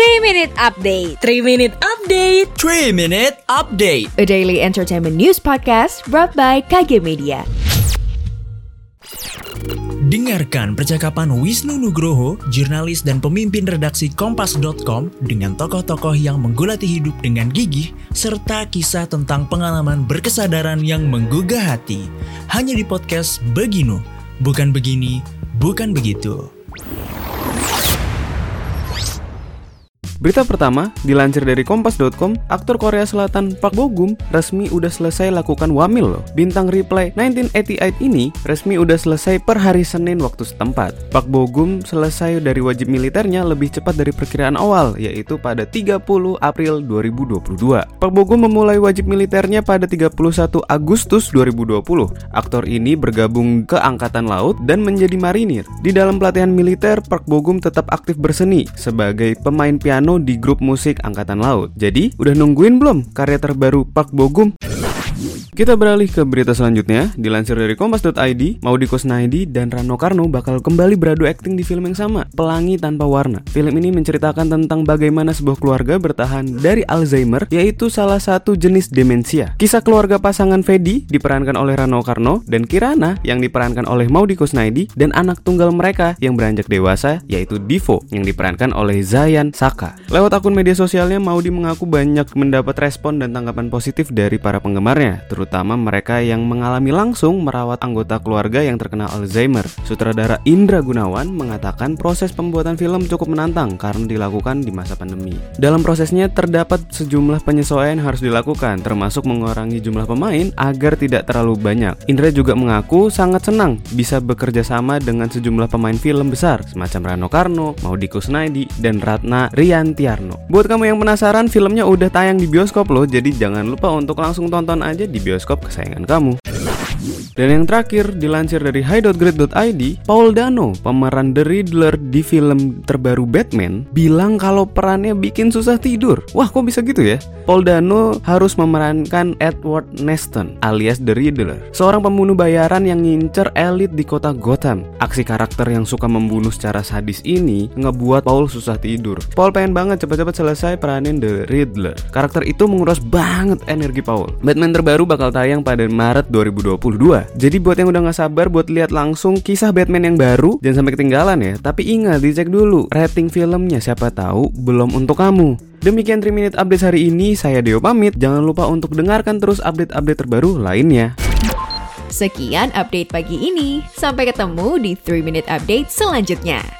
3 Minute Update. 3 Minute Update. 3 Minute Update. A daily entertainment news podcast brought by KG Media. Dengarkan percakapan Wisnu Nugroho, jurnalis dan pemimpin redaksi Kompas.com dengan tokoh-tokoh yang menggulati hidup dengan gigih, serta kisah tentang pengalaman berkesadaran yang menggugah hati. Hanya di podcast Beginu, bukan begini, bukan begitu. Berita pertama, dilansir dari kompas.com, aktor Korea Selatan Park Bo Gum resmi udah selesai lakukan wamil loh. Bintang Reply 1988 ini resmi udah selesai per hari Senin waktu setempat. Park Bo Gum selesai dari wajib militernya lebih cepat dari perkiraan awal, yaitu pada 30 April 2022. Park Bo Gum memulai wajib militernya pada 31 Agustus 2020. Aktor ini bergabung ke Angkatan Laut dan menjadi marinir. Di dalam pelatihan militer, Park Bo Gum tetap aktif berseni sebagai pemain piano di grup musik Angkatan Laut. Jadi, udah nungguin belum karya terbaru Park Bogum? Kita beralih ke berita selanjutnya. Dilansir dari kompas.id, Maudi Kusnaidi dan Rano Karno bakal kembali beradu akting di film yang sama, Pelangi Tanpa Warna. Film ini menceritakan tentang bagaimana sebuah keluarga bertahan dari Alzheimer, yaitu salah satu jenis demensia. Kisah keluarga pasangan Fedi diperankan oleh Rano Karno dan Kirana yang diperankan oleh Maudi Kusnaidi dan anak tunggal mereka yang beranjak dewasa yaitu Divo yang diperankan oleh Zayan Saka. Lewat akun media sosialnya, Maudi mengaku banyak mendapat respon dan tanggapan positif dari para penggemarnya, terutama terutama mereka yang mengalami langsung merawat anggota keluarga yang terkena Alzheimer. Sutradara Indra Gunawan mengatakan proses pembuatan film cukup menantang karena dilakukan di masa pandemi. Dalam prosesnya terdapat sejumlah penyesuaian harus dilakukan, termasuk mengurangi jumlah pemain agar tidak terlalu banyak. Indra juga mengaku sangat senang bisa bekerja sama dengan sejumlah pemain film besar semacam Rano Karno, Maudi Kusnaidi, dan Ratna Riantiarno. Buat kamu yang penasaran, filmnya udah tayang di bioskop loh, jadi jangan lupa untuk langsung tonton aja di bioskop bioskop kesayangan kamu. Dan yang terakhir, dilansir dari high.grid.id, Paul Dano, pemeran The Riddler di film terbaru Batman, bilang kalau perannya bikin susah tidur. Wah, kok bisa gitu ya? Paul Dano harus memerankan Edward Neston alias The Riddler, seorang pembunuh bayaran yang ngincer elit di kota Gotham. Aksi karakter yang suka membunuh secara sadis ini ngebuat Paul susah tidur. Paul pengen banget cepat-cepat selesai peranin The Riddler. Karakter itu menguras banget energi Paul. Batman terbaru bakal tayang pada Maret 2022. Jadi buat yang udah gak sabar buat lihat langsung kisah Batman yang baru, jangan sampai ketinggalan ya. Tapi ingat dicek dulu rating filmnya siapa tahu belum untuk kamu. Demikian 3 Minute Update hari ini, saya Deo pamit. Jangan lupa untuk dengarkan terus update-update terbaru lainnya. Sekian update pagi ini. Sampai ketemu di 3 Minute Update selanjutnya.